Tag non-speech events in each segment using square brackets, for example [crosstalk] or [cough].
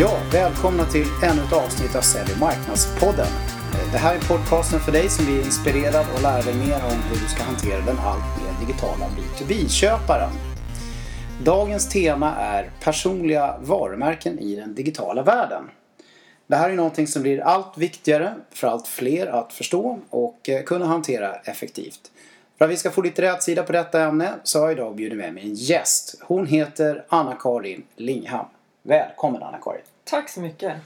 Ja, välkomna till ännu ett avsnitt av Sälj och marknadspodden. Eh, det här är podcasten för dig som blir inspirerad och lär dig mer om hur du ska hantera den alltmer digitala B2B-köparen. Dagens tema är personliga varumärken i den digitala världen. Det här är någonting som blir allt viktigare för allt fler att förstå och eh, kunna hantera effektivt. För att vi ska få lite rätsida på detta ämne så har jag idag bjudit med mig en gäst. Hon heter Anna-Karin Lingham. Välkommen Anna-Karin! Tack så mycket!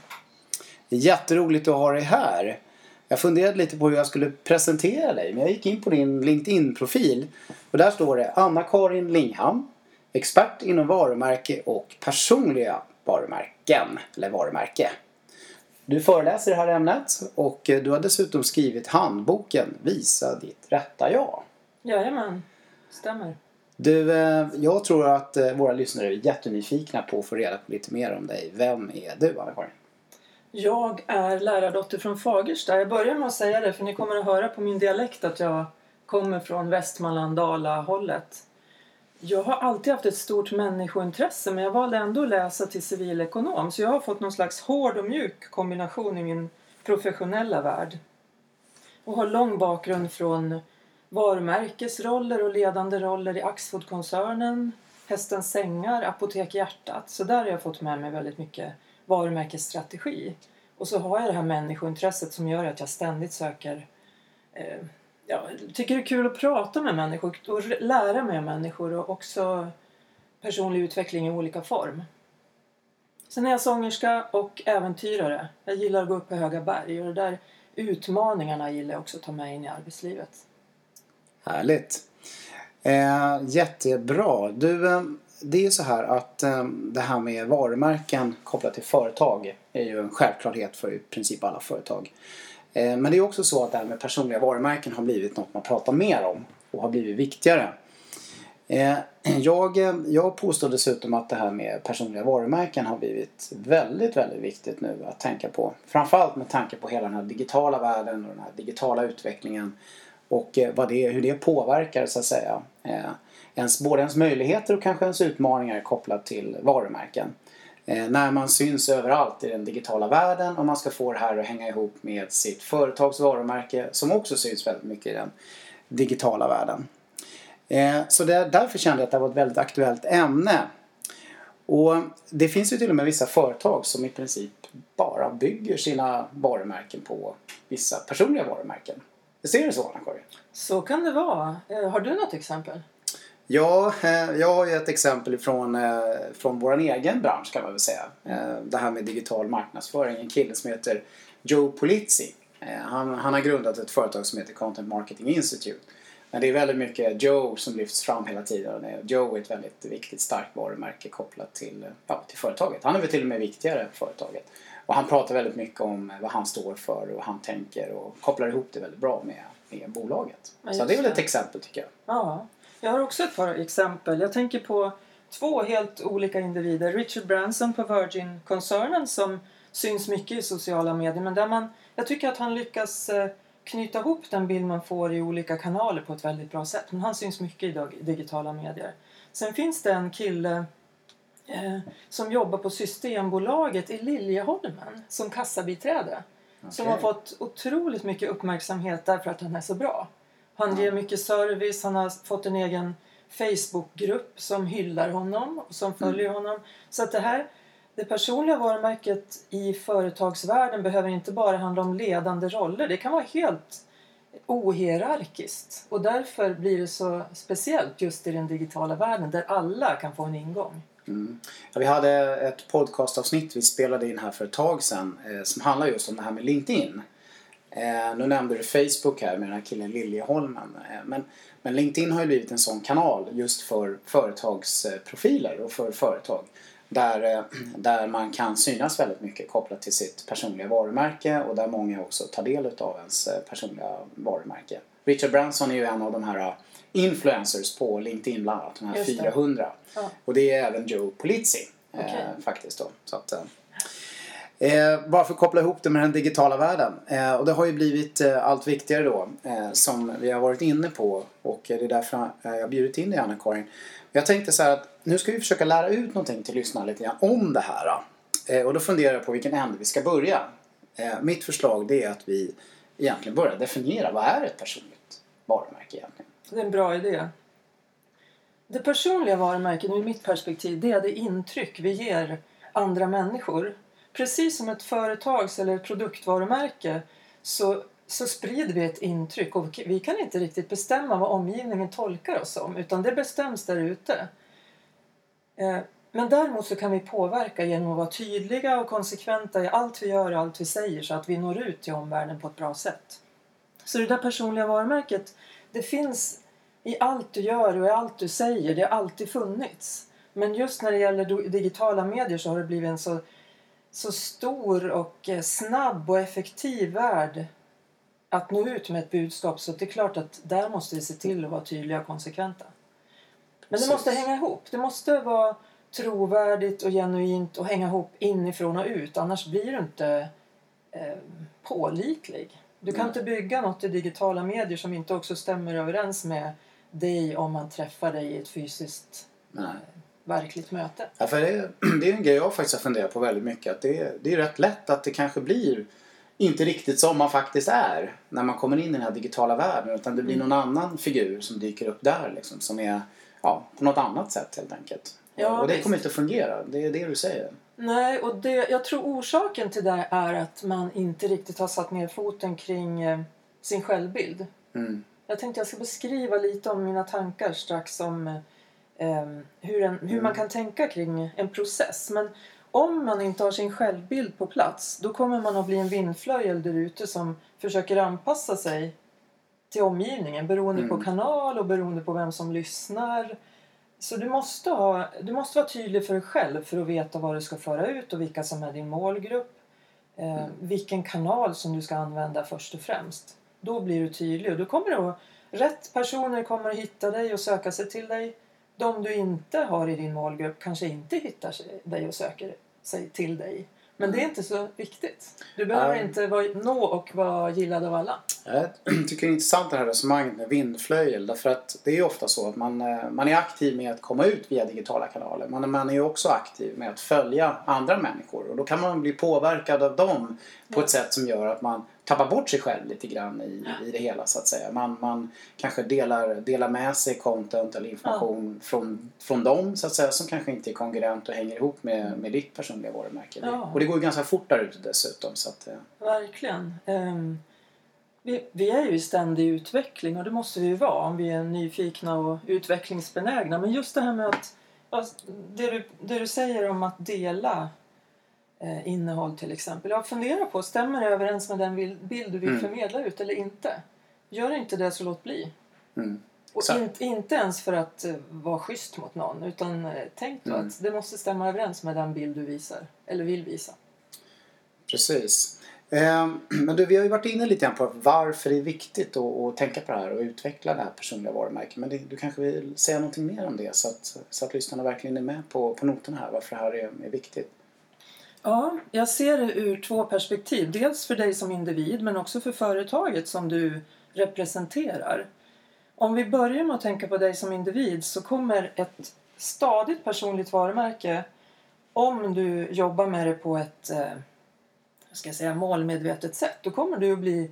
Jätteroligt att ha dig här. Jag funderade lite på hur jag skulle presentera dig men jag gick in på din LinkedIn-profil och där står det Anna-Karin Lingham, expert inom varumärke och personliga varumärken, eller varumärke. Du föreläser i det här ämnet och du har dessutom skrivit handboken Visa ditt rätta jag. Jajamän, stämmer. Du, eh, jag tror att eh, våra lyssnare är jättenyfikna på att få reda på lite mer om dig. Vem är du, Anna-Karin? Jag är lärardotter från Fagersta. Jag börjar med att säga det för ni kommer att höra på min dialekt att jag kommer från Västmanland, Dala-hållet. Jag har alltid haft ett stort människointresse men jag valde ändå att läsa till civilekonom så jag har fått någon slags hård och mjuk kombination i min professionella värld. Och har lång bakgrund från varumärkesroller och ledande roller i Axfood-koncernen, Hästens sängar, Apotek Hjärtat. Så där har jag fått med mig väldigt mycket varumärkesstrategi. Och så har jag det här människointresset som gör att jag ständigt söker eh, ja, tycker det är kul att prata med människor och lära mig av människor och också personlig utveckling i olika form. Sen är jag sångerska och äventyrare. Jag gillar att gå upp på höga berg och de där utmaningarna gillar jag också att ta med in i arbetslivet. Härligt. Eh, jättebra. Du, eh, det är ju så här att eh, det här med varumärken kopplat till företag är ju en självklarhet för i princip alla företag. Eh, men det är också så att det här med personliga varumärken har blivit något man pratar mer om och har blivit viktigare. Eh, [clears throat] jag, eh, jag påstår dessutom att det här med personliga varumärken har blivit väldigt, väldigt viktigt nu att tänka på. Framförallt med tanke på hela den här digitala världen och den här digitala utvecklingen och eh, vad det, hur det påverkar så att säga eh, ens, både ens möjligheter och kanske ens utmaningar kopplat till varumärken. Eh, när man syns överallt i den digitala världen och man ska få det här att hänga ihop med sitt företags varumärke som också syns väldigt mycket i den digitala världen. Så det, därför kände jag att det var ett väldigt aktuellt ämne. Och det finns ju till och med vissa företag som i princip bara bygger sina varumärken på vissa personliga varumärken. Ser du så anna så kan det vara. Eh, har du något exempel? Ja, eh, jag har ju ett exempel från, eh, från vår egen bransch kan man väl säga. Det här med digital marknadsföring. En kille som heter Joe Polizzi. Han, han har grundat ett företag som heter Content Marketing Institute. Men det är väldigt mycket Joe som lyfts fram hela tiden. Joe är ett väldigt viktigt starkt varumärke kopplat till, ja, till företaget. Han är väl till och med viktigare än företaget. Och han pratar väldigt mycket om vad han står för och vad han tänker och kopplar ihop det väldigt bra med, med bolaget. Så det är väl ett exempel tycker jag. Ja. Jag har också ett par exempel. Jag tänker på två helt olika individer. Richard Branson på Virgin-koncernen som syns mycket i sociala medier men där man, jag tycker att han lyckas eh, knyta ihop den bild man får i olika kanaler på ett väldigt bra sätt. Men han syns mycket i digitala medier. Sen finns det en kille eh, som jobbar på Systembolaget i Liljeholmen som kassabiträde. Okay. Som har fått otroligt mycket uppmärksamhet därför att han är så bra. Han ger mycket service, han har fått en egen Facebookgrupp som hyllar honom och som följer mm. honom. Så att det här, det personliga varumärket i företagsvärlden behöver inte bara handla om ledande roller. Det kan vara helt ohierarkiskt. Och därför blir det så speciellt just i den digitala världen där alla kan få en ingång. Mm. Ja, vi hade ett podcastavsnitt vi spelade in här för ett tag sedan eh, som handlar just om det här med LinkedIn. Eh, nu nämnde du Facebook här med den här killen Liljeholmen. Eh, men, men LinkedIn har ju blivit en sån kanal just för företagsprofiler och för företag. Där, eh, där man kan synas väldigt mycket kopplat till sitt personliga varumärke och där många också tar del av ens eh, personliga varumärke. Richard Branson är ju en av de här eh, influencers på LinkedIn bland annat, de här 400. Ja. Och det är även Joe Polizzi okay. eh, faktiskt då. Så att, Eh, bara för att koppla ihop det med den digitala världen. Eh, och det har ju blivit eh, allt viktigare då eh, som vi har varit inne på och det är därför eh, jag har bjudit in dig Anna-Karin. Jag tänkte så här att nu ska vi försöka lära ut någonting till lyssnarna lite grann om det här. Eh, och då funderar jag på vilken ände vi ska börja. Eh, mitt förslag det är att vi egentligen börjar definiera vad är ett personligt varumärke? Det är en bra idé. Det personliga varumärket ur mitt perspektiv det är det intryck vi ger andra människor. Precis som ett företags eller produktvarumärke så, så sprider vi ett intryck och vi kan inte riktigt bestämma vad omgivningen tolkar oss som utan det bestäms där ute. Eh, men däremot så kan vi påverka genom att vara tydliga och konsekventa i allt vi gör och allt vi säger så att vi når ut till omvärlden på ett bra sätt. Så det där personliga varumärket, det finns i allt du gör och i allt du säger. Det har alltid funnits. Men just när det gäller digitala medier så har det blivit en så, så stor och eh, snabb och effektiv värld att nå ut med ett budskap så det är klart att där måste vi se till att vara tydliga och konsekventa. Men det måste hänga ihop. Det måste vara trovärdigt och genuint och hänga ihop inifrån och ut. Annars blir du inte eh, pålitlig. Du kan mm. inte bygga något i digitala medier som inte också stämmer överens med dig om man träffar dig i ett fysiskt Nej. verkligt möte. Ja, för det, [clears throat] det är en grej jag faktiskt har funderat på väldigt mycket. Att det, det är rätt lätt att det kanske blir inte riktigt som man faktiskt är när man kommer in i den här digitala världen. Utan det blir mm. någon annan figur som dyker upp där liksom, som är ja, på något annat sätt helt enkelt. Ja, och det visst. kommer inte att fungera. Det är det du säger. Nej, och det, jag tror orsaken till det är att man inte riktigt har satt ner foten kring eh, sin självbild. Mm. Jag tänkte jag ska beskriva lite om mina tankar strax om eh, hur, en, hur mm. man kan tänka kring en process. Men om man inte har sin självbild på plats då kommer man att bli en vindflöjel där ute som försöker anpassa sig till omgivningen beroende mm. på kanal och beroende på vem som lyssnar. Så du måste, ha, du måste vara tydlig för dig själv för att veta vad du ska föra ut och vilka som är din målgrupp. Eh, mm. Vilken kanal som du ska använda först och främst. Då blir du tydlig och då kommer att, rätt personer kommer att hitta dig och söka sig till dig. De du inte har i din målgrupp kanske inte hittar dig och söker sig till dig. Men det är inte så viktigt. Du behöver um, inte vara, nå och vara gillad av alla. Jag [clears throat] tycker det är intressant det här resonemanget med vindflöjel. Därför att det är ju ofta så att man, eh, man är aktiv med att komma ut via digitala kanaler. Men man är ju också aktiv med att följa andra människor. Och då kan man bli påverkad av dem på ja. ett sätt som gör att man tappar bort sig själv lite grann i, i det hela så att säga. Man, man kanske delar, delar med sig content eller information ja. från, från dem så att säga som kanske inte är kongruent och hänger ihop med, med ditt personliga varumärke. Ja. Och det går ju ganska fort där ute dessutom. Så att, Verkligen. Um, vi, vi är ju i ständig utveckling och det måste vi ju vara om vi är nyfikna och utvecklingsbenägna. Men just det här med att det du, det du säger om att dela eh, innehåll till exempel. Jag funderar på, stämmer det överens med den bild du vill mm. förmedla ut eller inte? Gör inte det så låt bli. Mm. Och in, inte ens för att uh, vara schysst mot någon utan uh, tänk mm. att det måste stämma överens med den bild du visar eller vill visa. Precis. Eh, [clears throat] men du, vi har ju varit inne lite grann på varför det är viktigt att, att tänka på det här och utveckla det här personliga varumärket. Men det, du kanske vill säga någonting mer om det så att, så att lyssnarna verkligen är med på, på noterna här varför det här är, är viktigt. Ja, jag ser det ur två perspektiv. Dels för dig som individ men också för företaget som du representerar. Om vi börjar med att tänka på dig som individ så kommer ett stadigt personligt varumärke om du jobbar med det på ett eh, ska jag säga, målmedvetet sätt. Då kommer du att bli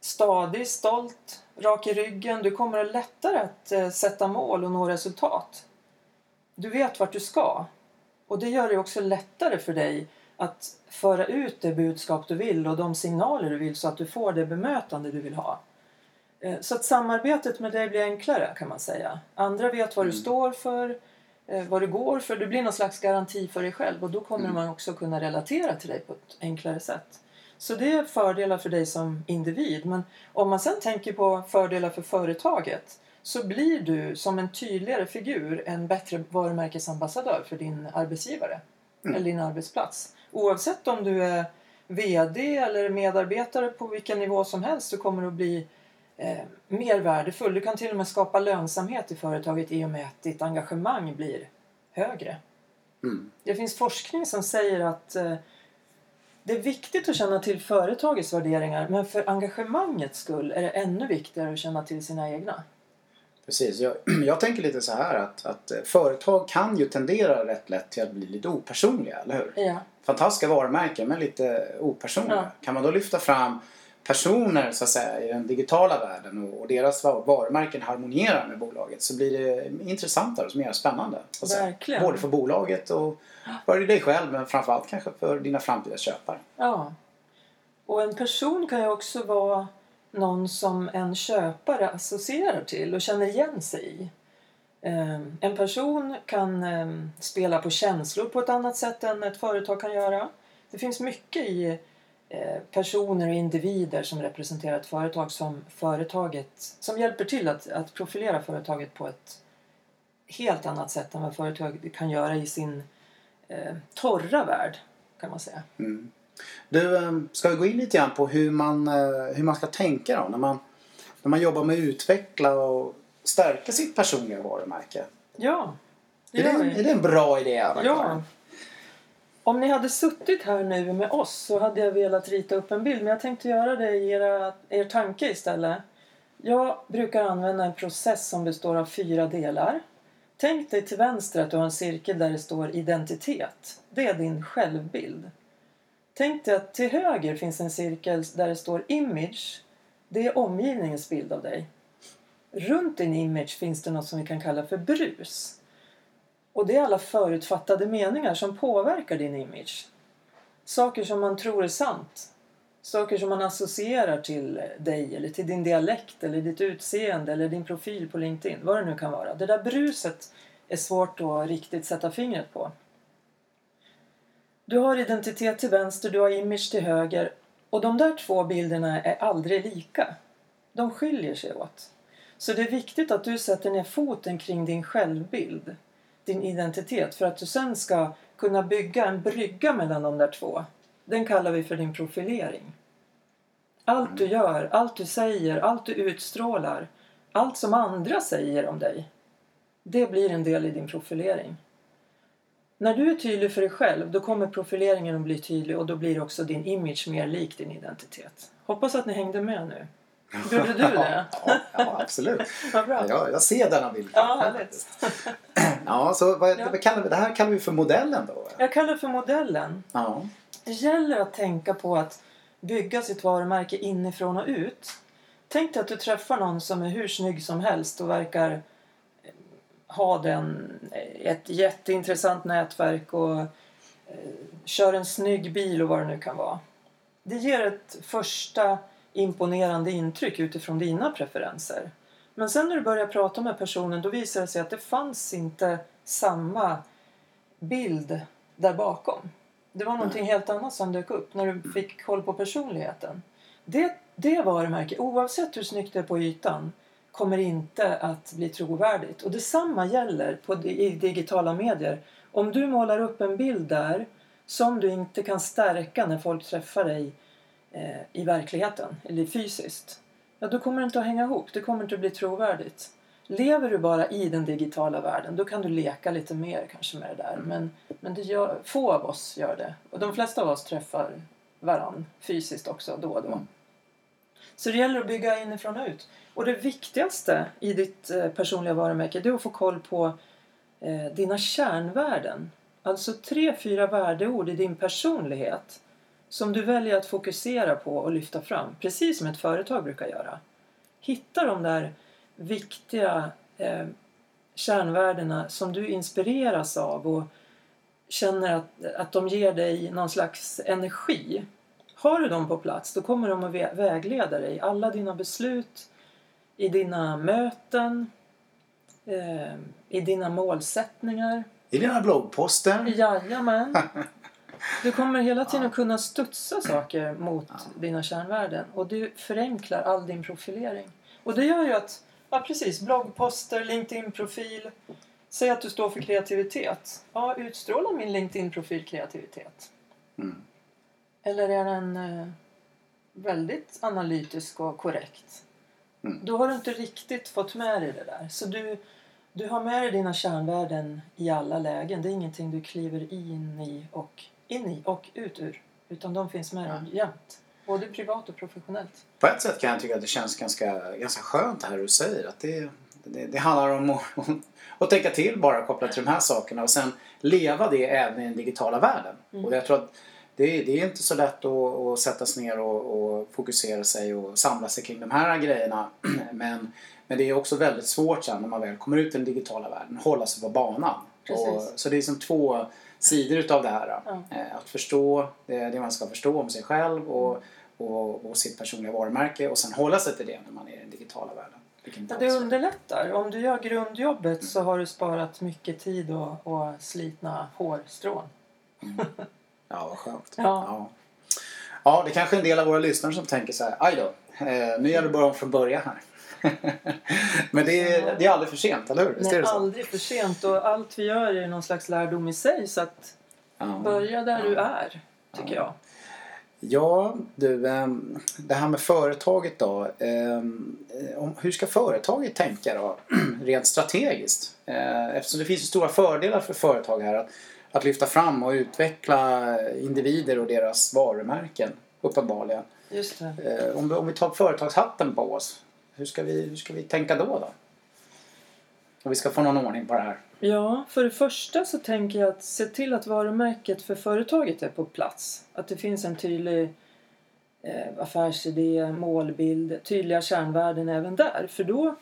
stadig, stolt, rak i ryggen. Du kommer att lättare att eh, sätta mål och nå resultat. Du vet vart du ska. Och det gör det också lättare för dig att föra ut det budskap du vill och de signaler du vill så att du får det bemötande du vill ha. Eh, så att samarbetet med dig blir enklare kan man säga. Andra vet vad du mm. står för, eh, vad du går för. Du blir någon slags garanti för dig själv och då kommer mm. man också kunna relatera till dig på ett enklare sätt. Så det är fördelar för dig som individ. Men om man sen tänker på fördelar för företaget så blir du som en tydligare figur en bättre varumärkesambassadör för din arbetsgivare mm. eller din arbetsplats oavsett om du är VD eller medarbetare på vilken nivå som helst så kommer du att bli eh, mer värdefull. Du kan till och med skapa lönsamhet i företaget i och med att ditt engagemang blir högre. Mm. Det finns forskning som säger att eh, det är viktigt att känna till företagets värderingar men för engagemangets skull är det ännu viktigare att känna till sina egna. Precis. Jag, [clears throat] jag tänker lite så här att, att eh, företag kan ju tendera rätt lätt till att bli lite opersonliga, eller hur? Ja. Fantastiska varumärken men lite opersonliga. Ja. Kan man då lyfta fram personer så att säga i den digitala världen och, och deras va- varumärken harmonierar med bolaget så blir det intressantare och mer spännande. Verkligen. Både för bolaget och för dig själv men framförallt kanske för dina framtida köpare. Ja. Och en person kan ju också vara någon som en köpare associerar till och känner igen sig i. Ehm, en person kan ehm, spela på känslor på ett annat sätt än ett företag kan göra. Det finns mycket i eh, personer och individer som representerar ett företag som företaget som hjälper till att, att profilera företaget på ett helt annat sätt än vad företag kan göra i sin eh, torra värld kan man säga. Mm. Du, eh, ska vi gå in lite grann på hur man, eh, hur man ska tänka då när man, när man jobbar med att utveckla och stärka sitt personliga varumärke? Ja, det Är det, är det en bra idé? Ja. Om ni hade suttit här nu med oss så hade jag velat rita upp en bild men jag tänkte göra det i era, er tanke istället. Jag brukar använda en process som består av fyra delar. Tänk dig till vänster att du har en cirkel där det står identitet. Det är din självbild. Tänk dig att till höger finns en cirkel där det står image. Det är omgivningens bild av dig. Runt din image finns det något som vi kan kalla för brus. Och det är alla förutfattade meningar som påverkar din image. Saker som man tror är sant. Saker som man associerar till dig eller till din dialekt eller ditt utseende eller din profil på LinkedIn. Vad det nu kan vara. Det där bruset är svårt att riktigt sätta fingret på. Du har identitet till vänster, du har image till höger och de där två bilderna är aldrig lika. De skiljer sig åt. Så det är viktigt att du sätter ner foten kring din självbild, din identitet, för att du sen ska kunna bygga en brygga mellan de där två. Den kallar vi för din profilering. Allt du gör, allt du säger, allt du utstrålar, allt som andra säger om dig, det blir en del i din profilering. När du är tydlig för dig själv, då kommer profileringen att bli tydlig och då blir också din image mer lik din identitet. Hoppas att ni hängde med nu. Gjorde du det? [laughs] ja, ja, absolut. [laughs] Vad bra. Ja, jag ser denna bild. Ja. [clears throat] Ja, så vad, Ja. kallar vi, det här kallar vi för modellen då? Jag kallar det för modellen. Ja. Det gäller att tänka på att bygga sitt varumärke inifrån och ut. Tänk dig att du träffar någon som är hur snygg som helst och verkar ha den, eh, ett jätteintressant nätverk och eh, kör en snygg bil och vad det nu kan vara. Det ger ett första imponerande intryck utifrån dina preferenser. Men sen när du börjar prata med personen då visar det sig att det fanns inte samma bild där bakom. Det var någonting helt annat som dök upp när du fick koll på personligheten. Det, det varumärket, oavsett hur snyggt det är på ytan, kommer inte att bli trovärdigt. Och detsamma gäller på, i digitala medier. Om du målar upp en bild där som du inte kan stärka när folk träffar dig eh, i verkligheten eller fysiskt. Ja, då kommer det inte att hänga ihop. Det kommer inte att bli trovärdigt. Lever du bara i den digitala världen då kan du leka lite mer kanske med det där. Men, men det gör, få av oss gör det. Och de flesta av oss träffar varann fysiskt också då och då. Så det gäller att bygga inifrån och ut. Och det viktigaste i ditt eh, personliga varumärke det är att få koll på eh, dina kärnvärden. Alltså tre, fyra värdeord i din personlighet som du väljer att fokusera på och lyfta fram. Precis som ett företag brukar göra. Hitta de där viktiga eh, kärnvärdena som du inspireras av och känner att, att de ger dig någon slags energi. Har du dem på plats då kommer de att vä- vägleda dig i alla dina beslut, i dina möten, eh, i dina målsättningar. I dina bloggposter? Jajamän. [laughs] Du kommer hela tiden att kunna studsa saker mot Ja. dina kärnvärden och du förenklar all din profilering. Och det gör ju att, ja precis, bloggposter, LinkedIn-profil. Säg att du står för kreativitet. Ja, utstrålar min LinkedIn-profil kreativitet? Mm. Eller är den eh, väldigt analytisk och korrekt? Mm. Då har du inte riktigt fått med dig det där. Så du, du har med dig dina kärnvärden i alla lägen. Det är ingenting du kliver in i och, in i och ut ur. Utan de finns med dig jämt. Både privat och professionellt. På ett sätt kan jag tycka att det känns ganska, ganska skönt det här du säger. Att det, det, det handlar om att, [laughs] att tänka till bara kopplat till de här sakerna och sen leva det även i den digitala världen. Mm. Och jag tror att det, är- det är inte så lätt att, att sätta sig ner och, och fokusera sig och samla sig kring de här grejerna. [clears throat] Men, men det är också väldigt svårt sen när man väl kommer ut i den digitala världen, hålla sig på banan. Och, så det är som två sidor utav det här. Ja. Eh, Att förstå det, det man ska förstå om sig själv och, och, och sitt personliga varumärke och sen hålla sig till det när man är i den digitala världen. Ja, det underlättar. Om du gör grundjobbet så har du sparat mycket tid och, och slitna hårstrån. Ja, vad skönt. Ja. Ja. ja, det kanske är en del av våra lyssnare som tänker så här, aj då, eh, nu gäller det bara om från början här. [laughs] Men det är, det är aldrig för sent, eller hur? Visst är Nej, det så? aldrig för sent och allt vi gör är någon slags lärdom i sig så att Ja. börja där du är, tycker jag. Ja, du, ehm, det här med företaget då. ehm, Hur ska företaget tänka då, [clears throat] rent strategiskt? Eh, Eftersom det finns ju stora fördelar för företag här att, att lyfta fram och utveckla individer och deras varumärken, uppenbarligen. Just det. Eh, Om vi, om vi tar företagshatten på oss, hur ska vi, hur ska vi tänka då? då? Om vi ska få någon ordning på det här. Ja, för det första så tänker jag att se till att varumärket för företaget är på plats. Att det finns en tydlig eh, affärsidé, målbild, tydliga kärnvärden även där. För då,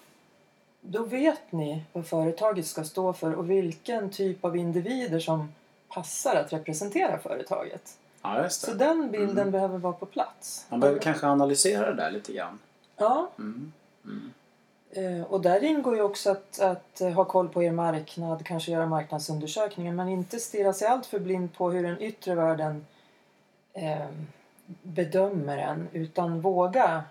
då vet ni vad företaget ska stå för och vilken typ av individer som passar att representera företaget. Ja, just Så det. den bilden behöver vara på plats. Man behöver kanske analysera det där lite grann. Ja, Mm. Eh, Och där ingår ju också att, att ha koll på er marknad, kanske göra marknadsundersökningar men inte stirra sig allt för blind på hur den yttre världen eh, bedömer en utan våga,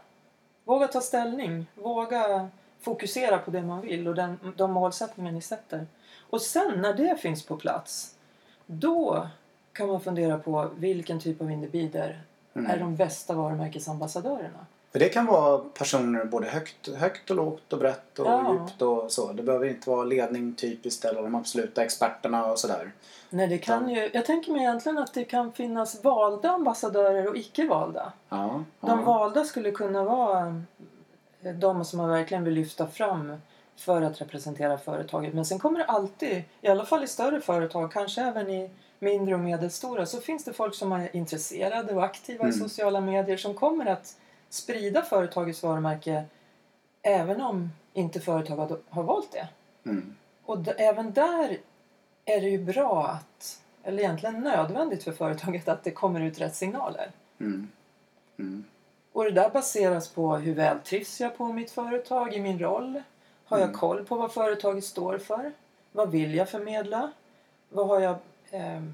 våga ta ställning, våga fokusera på det man vill och den, de målsättningar ni sätter. Och sen när det finns på plats då kan man fundera på vilken typ av individer Mm. är de bästa varumärkesambassadörerna. För det kan vara personer både högt, högt och lågt och brett och Ja. djupt och så. Det behöver inte vara ledning typiskt eller de absoluta experterna och sådär. Nej, det kan ju, jag tänker mig egentligen att det kan finnas valda ambassadörer och icke valda. Ja, De ja. valda skulle kunna vara eh, de som man verkligen vill lyfta fram för att representera företaget. Men sen kommer det alltid, i alla fall i större företag, kanske även i mindre och medelstora, så finns det folk som är intresserade och aktiva i Mm. sociala medier som kommer att sprida företagets varumärke även om inte företaget har- valt det. Mm. Och även där är det ju bra att, eller egentligen nödvändigt för företaget att det kommer ut rätt signaler. Mm. Mm. Och det där baseras på hur väl trivs jag på mitt företag, i min roll? Har jag Mm. koll på vad företaget står för? Vad vill jag förmedla? Vad har jag, ehm,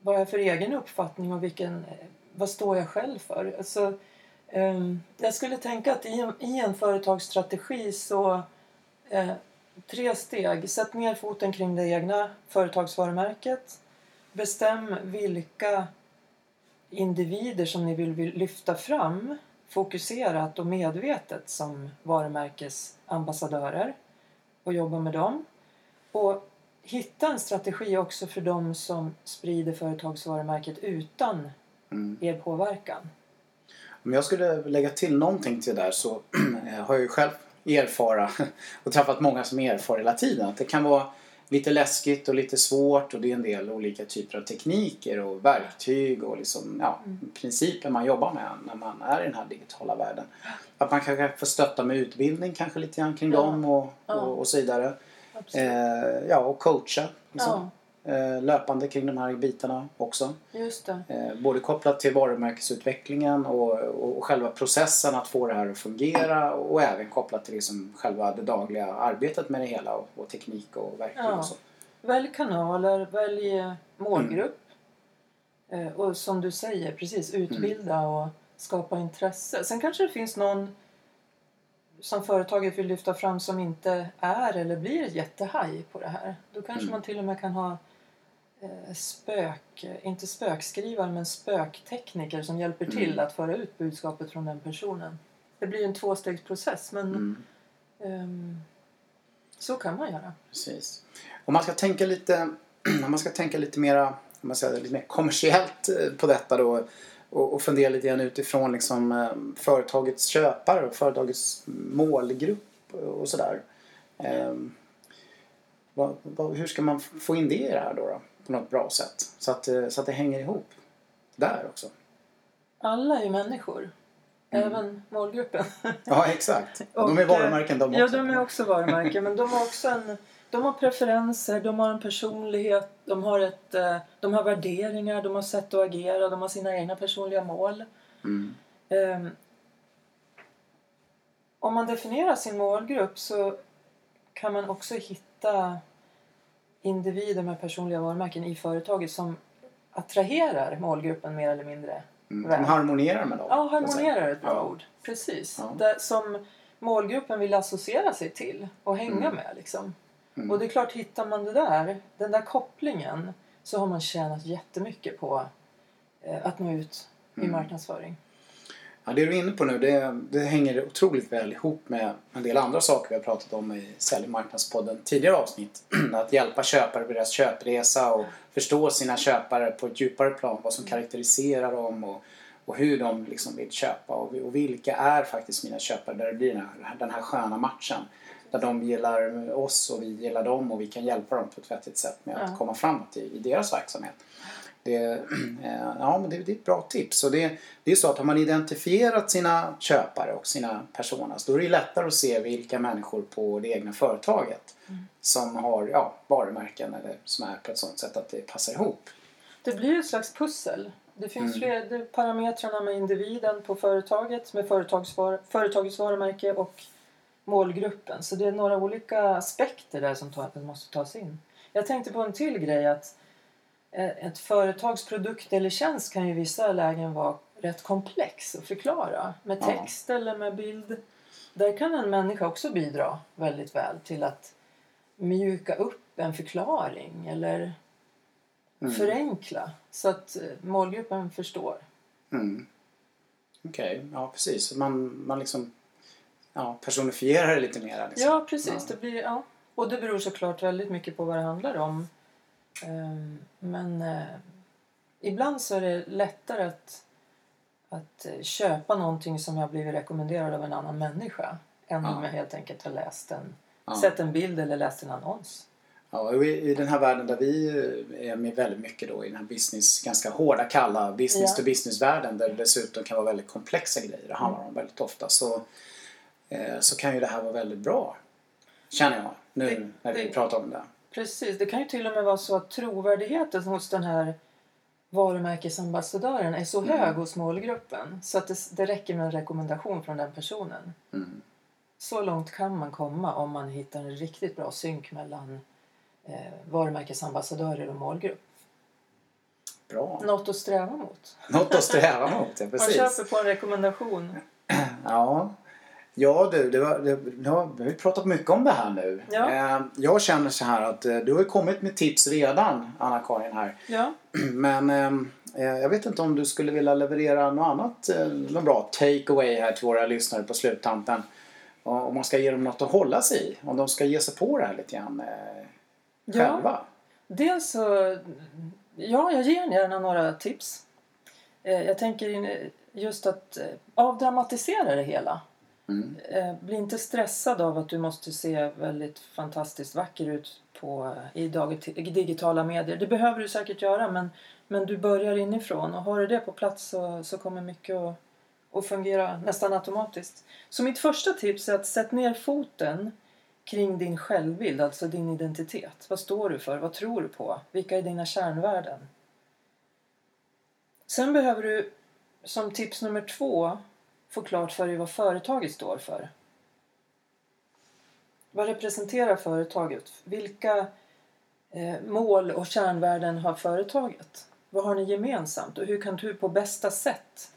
vad har jag för egen uppfattning och vilken, eh, vad står jag själv för? Alltså, ehm, jag skulle tänka att i en, i en företagsstrategi så eh, tre steg. Sätt ner foten kring det egna företagsvarumärket. Bestäm vilka individer som ni vill lyfta fram fokuserat och medvetet som varumärkesambassadörer och jobba med dem. Och hitta en strategi också för dem som sprider företagsvarumärket utan Mm. er påverkan. Om jag skulle lägga till någonting till det där så [clears throat] har jag ju själv erfara [laughs] och träffat många som erfar hela tiden att det kan vara lite läskigt och lite svårt och det är en del olika typer av tekniker och verktyg och liksom, ja, principer man jobbar med när man är i den här digitala världen. Att man kanske får stötta med utbildning kanske lite grann kring Ja. dem och, och, och så vidare. Eh, ja, och coacha liksom, ja, löpande kring de här bitarna också. just det. Eh, både kopplat till varumärkesutvecklingen och, och, själva processen att få det här att fungera och även kopplat till liksom själva det dagliga arbetet med det hela och, och teknik och verktyg Ja. och så. Välj kanaler, välj eh, målgrupp. Mm. Eh, Och som du säger, precis utbilda och skapa intresse. Sen kanske det finns någon som företaget vill lyfta fram som inte är eller blir jättehaj på det här. Då kanske Mm. man till och med kan ha eh, spök, inte spökskrivare men spöktekniker som hjälper till Mm. att föra ut budskapet från den personen. Det blir en tvåstegsprocess men Mm, ehm, så kan man göra. precis. Om man ska tänka lite, [clears throat] om man ska tänka lite mera, om man säger, lite mer kommersiellt eh, på detta då och, och fundera lite grann utifrån liksom, eh, företagets köpare och företagets målgrupp och sådär. Eh, vad, vad, hur ska man få in det i det här då, då? På något bra sätt. Så att, eh, så att det hänger ihop. Där också. Alla är ju människor. Mm. Även målgruppen. [laughs] Ja, exakt. Och, de är varumärken de också. Ja, de är också varumärken. men de har också en... De har preferenser, de har en personlighet, de har, ett, eh, de har värderingar, de har sätt att agera, de har sina egna personliga mål. Mm. Um, om man definierar sin målgrupp så kan man också hitta individer med personliga varumärken i företaget som attraherar målgruppen mer eller mindre. Mm. De harmonierar med dem? Ja, harmonierar är ett bra ja. ord. Precis. Ja. Det, som målgruppen vill associera sig till och hänga mm. med. Liksom. Mm. Och det är klart, hittar man det där, den där kopplingen så har man tjänat jättemycket på eh, att nå ut i mm. marknadsföring. Ja, det du är inne på nu det, det hänger otroligt väl ihop med en del andra saker vi har pratat om i Sälj marknadspodden tidigare avsnitt. [clears throat] att hjälpa köpare på deras köpresa och förstå sina köpare på ett djupare plan. Vad som karaktäriserar dem och, och hur de liksom vill köpa och, och vilka är faktiskt mina köpare där det blir den här, den här sköna matchen. Där de gillar oss och vi gillar dem och vi kan hjälpa dem på ett vettigt sätt med att komma framåt i, i deras verksamhet. Det, eh, ja, men det, det, är ett bra tips. Och det, det är så att har man identifierat sina köpare och sina personas då är det lättare att se vilka människor på det egna företaget mm. som har ja, varumärken eller som är på ett sådant sätt att det passar ihop. Det blir ett slags pussel. Det finns mm. fler parametrarna med individen på företaget med företagsvar, företagets varumärke och målgruppen. Så det är några olika aspekter där som måste tas in. Jag tänkte på en till grej att ett företags produkt eller tjänst kan ju i vissa lägen vara rätt komplex att förklara med text ja. eller med bild. Där kan en människa också bidra väldigt väl till att mjuka upp en förklaring eller mm. förenkla så att eh, målgruppen förstår. Mm. Okej, okay. ja precis. Man, man liksom ja, personifierar det lite mer. Liksom. Ja, precis. Ja. Det blir, ja. Och det beror såklart väldigt mycket på vad det handlar om. Ehm, men eh, ibland så är det lättare att, att köpa någonting som jag blivit rekommenderad av en annan människa än ja. om jag helt enkelt har läst en, ja. sett en bild eller läst en annons. Ja, i, i den här världen där vi eh, är med väldigt mycket då i den här business, ganska hårda, kalla business ja. to business-världen där det dessutom kan vara väldigt komplexa grejer det handlar om väldigt ofta så, eh, så kan ju det här vara väldigt bra. Känner jag nu det, när vi det, pratar om det. Precis, det kan ju till och med vara så att trovärdigheten hos den här varumärkesambassadören är så mm. hög hos målgruppen så att det, det räcker med en rekommendation från den personen. Mm. Så långt kan man komma om man hittar en riktigt bra synk mellan eh, varumärkesambassadörer och målgrupp. Bra. Något att sträva mot. Något att sträva mot, ja [laughs] precis. Man köper på en rekommendation. [clears throat] Ja, Ja du, det var, det, det har, vi har pratat mycket om det här nu. Ja. Eh, jag känner så här att eh, du har kommit med tips redan Anna-Karin här. Ja. [clears throat] Men ehm, eh, jag vet inte om du skulle vilja leverera något annat, eh, något bra take-away här till våra lyssnare på sluttampen. Om man ska ge dem något att hålla sig i. Om de ska ge sig på det här lite grann själva. Ja. Dels så, ja jag ger gärna några tips. Jag tänker just att avdramatisera det hela. Mm. Eh, bli inte stressad av att du måste se väldigt fantastiskt vacker ut på, i digitala medier. Det behöver du säkert göra men, men du börjar inifrån och har du det på plats så, så kommer mycket att, att fungera nästan automatiskt. Så mitt första tips är att sätt ner foten kring din självbild, alltså din identitet. Vad står du för? Vad tror du på? Vilka är dina kärnvärden? Sen behöver du som tips nummer två få klart för dig vad företaget står för. Vad representerar företaget? Vilka eh, mål och kärnvärden har företaget? Vad har ni gemensamt och hur kan du på bästa sätt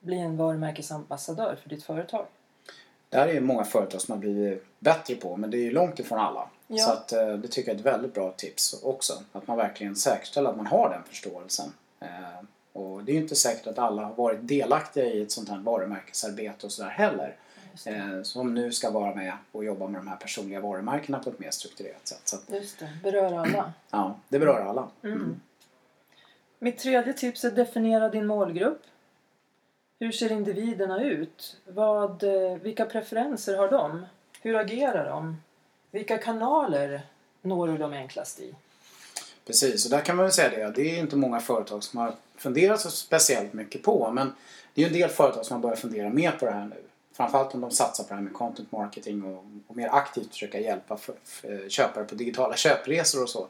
bli en varumärkesambassadör för ditt företag? Det här är många företag som har blivit bättre på men det är ju långt ifrån alla. Ja. Så att, eh, det tycker jag är ett väldigt bra tips också. Att man verkligen säkerställer att man har den förståelsen. Och det är ju inte säkert att alla har varit delaktiga i ett sånt här varumärkesarbete och sådär heller. Eh, som nu ska vara med och jobba med de här personliga varumärkena på ett mer strukturerat sätt. Så att, Just det, berör alla. [clears throat] Ja, det berör alla. Mm. Mm. Mitt tredje tips är definiera din målgrupp. Hur ser individerna ut? Vad, eh, vilka preferenser har de? Hur agerar de? Vilka kanaler når du dem enklast i? Precis, och där kan man väl säga det. Det är inte många företag som har funderat så speciellt mycket på. Men det är ju en del företag som har börjat fundera mer på det här nu. Framförallt om de satsar på det här med content marketing och, och mer aktivt försöka hjälpa för, för köpare på digitala köpresor och så.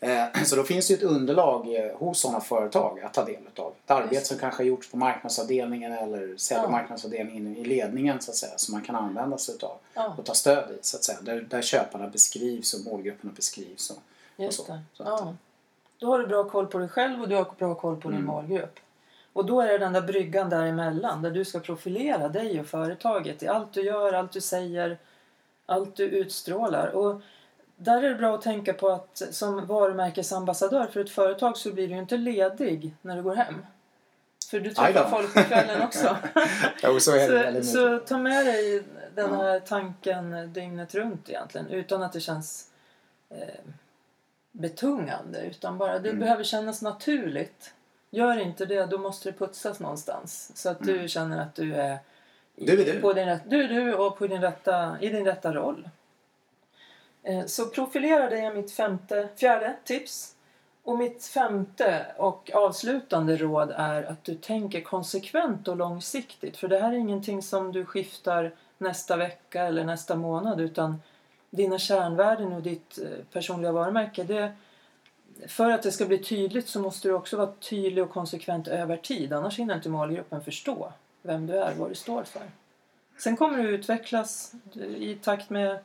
Eh, [clears throat] så då finns det ju ett underlag eh, hos sådana företag att ta del av. Ett arbete som kanske har gjorts på marknadsavdelningen eller sälj och marknadsavdelningen i ledningen så att säga. Som man kan använda sig Ja, och ta stöd i så att säga. Där, där köparna beskrivs och målgrupperna beskrivs. Och, just så. det. Så att- Ja. Då har du bra koll på dig själv och du har bra koll på din Mm. målgrupp. Och då är det den där bryggan däremellan där du ska profilera dig och företaget i allt du gör, allt du säger, allt du utstrålar. Och där är det bra att tänka på att som varumärkesambassadör för ett företag så blir du inte ledig när du går hem. För du träffar folk på kvällen också. [laughs] Jo, så så, så ta med dig den här tanken dygnet runt egentligen utan att det känns eh, betungande. Utan bara det Mm. behöver kännas naturligt. Gör inte det, då måste det putsas någonstans. Så att du känner att du är, i, Mm. Du är du. På din, du är du och på din rätta, i din rätta roll. Eh, Så profilera dig är mitt femte, fjärde tips. Och mitt femte och avslutande råd är att du tänker konsekvent och långsiktigt. För det här är ingenting som du skiftar nästa vecka eller nästa månad utan dina kärnvärden och ditt eh, personliga varumärke. Det, för att det ska bli tydligt så måste du också vara tydlig och konsekvent över tid. Annars hinner inte målgruppen förstå vem du är, vad du står för. Sen kommer du utvecklas i takt med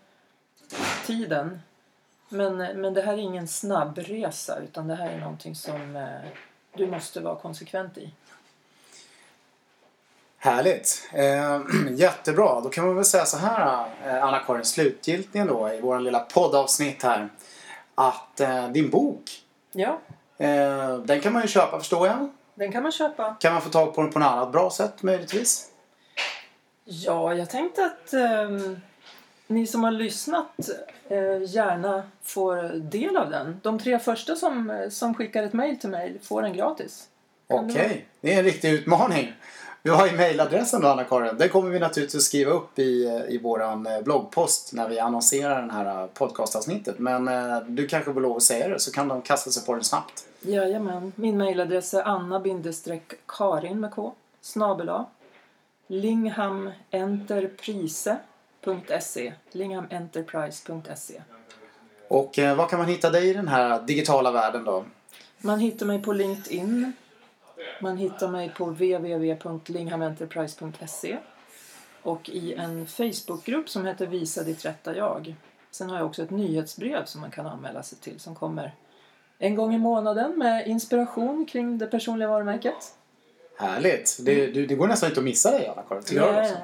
tiden. Men, men det här är ingen snabbresa utan det här är någonting som eh, du måste vara konsekvent i. Härligt! Eh, [clears throat] jättebra! Då kan man väl säga så här eh, Anna-Karin, slutgiltigen då i vår lilla poddavsnitt här. Att eh, din bok, Ja, eh, den kan man ju köpa förstår jag. den kan man köpa. Kan man få tag på den på något annat bra sätt möjligtvis? Ja, jag tänkte att ehm, ni som har lyssnat eh, gärna får del av den. De tre första som, som skickar ett mejl till mig får den gratis. Okej, det det är en riktig utmaning. Vi har ju mejladressen då Anna-Karin. Den kommer vi naturligtvis skriva upp i, eh, i våran eh, bloggpost när vi annonserar den här eh, podcastavsnittet. Men eh, du kanske vill lov att säga det så kan de kasta sig på den snabbt. Jajamän. Min mejladress är anna-karin med k snabel linghamenterprise.se linghamenterprise.se Och eh, var kan man hitta dig i den här digitala världen då? Man hittar mig på LinkedIn man hittar mig på www.linghamenterprise.se och i en Facebookgrupp som heter Visa ditt rätta jag. Sen har jag också ett nyhetsbrev som man kan anmäla sig till som kommer en gång i månaden med inspiration kring det personliga varumärket. Härligt! Det, du, det går nästan inte att missa dig Anna-Karin. Också.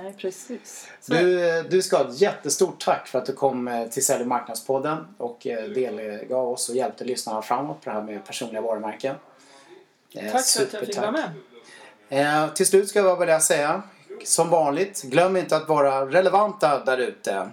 Nej, precis. Så, Du, du ska ha ett jättestort tack för att du kom eh, till Sälj och marknadspodden och eh, delgav oss och hjälpte lyssnarna framåt på det här med personliga varumärken. Eh, tack för att jag fick vara med. Eh, till slut ska jag bara säga, som vanligt, glöm inte att vara relevanta där ute.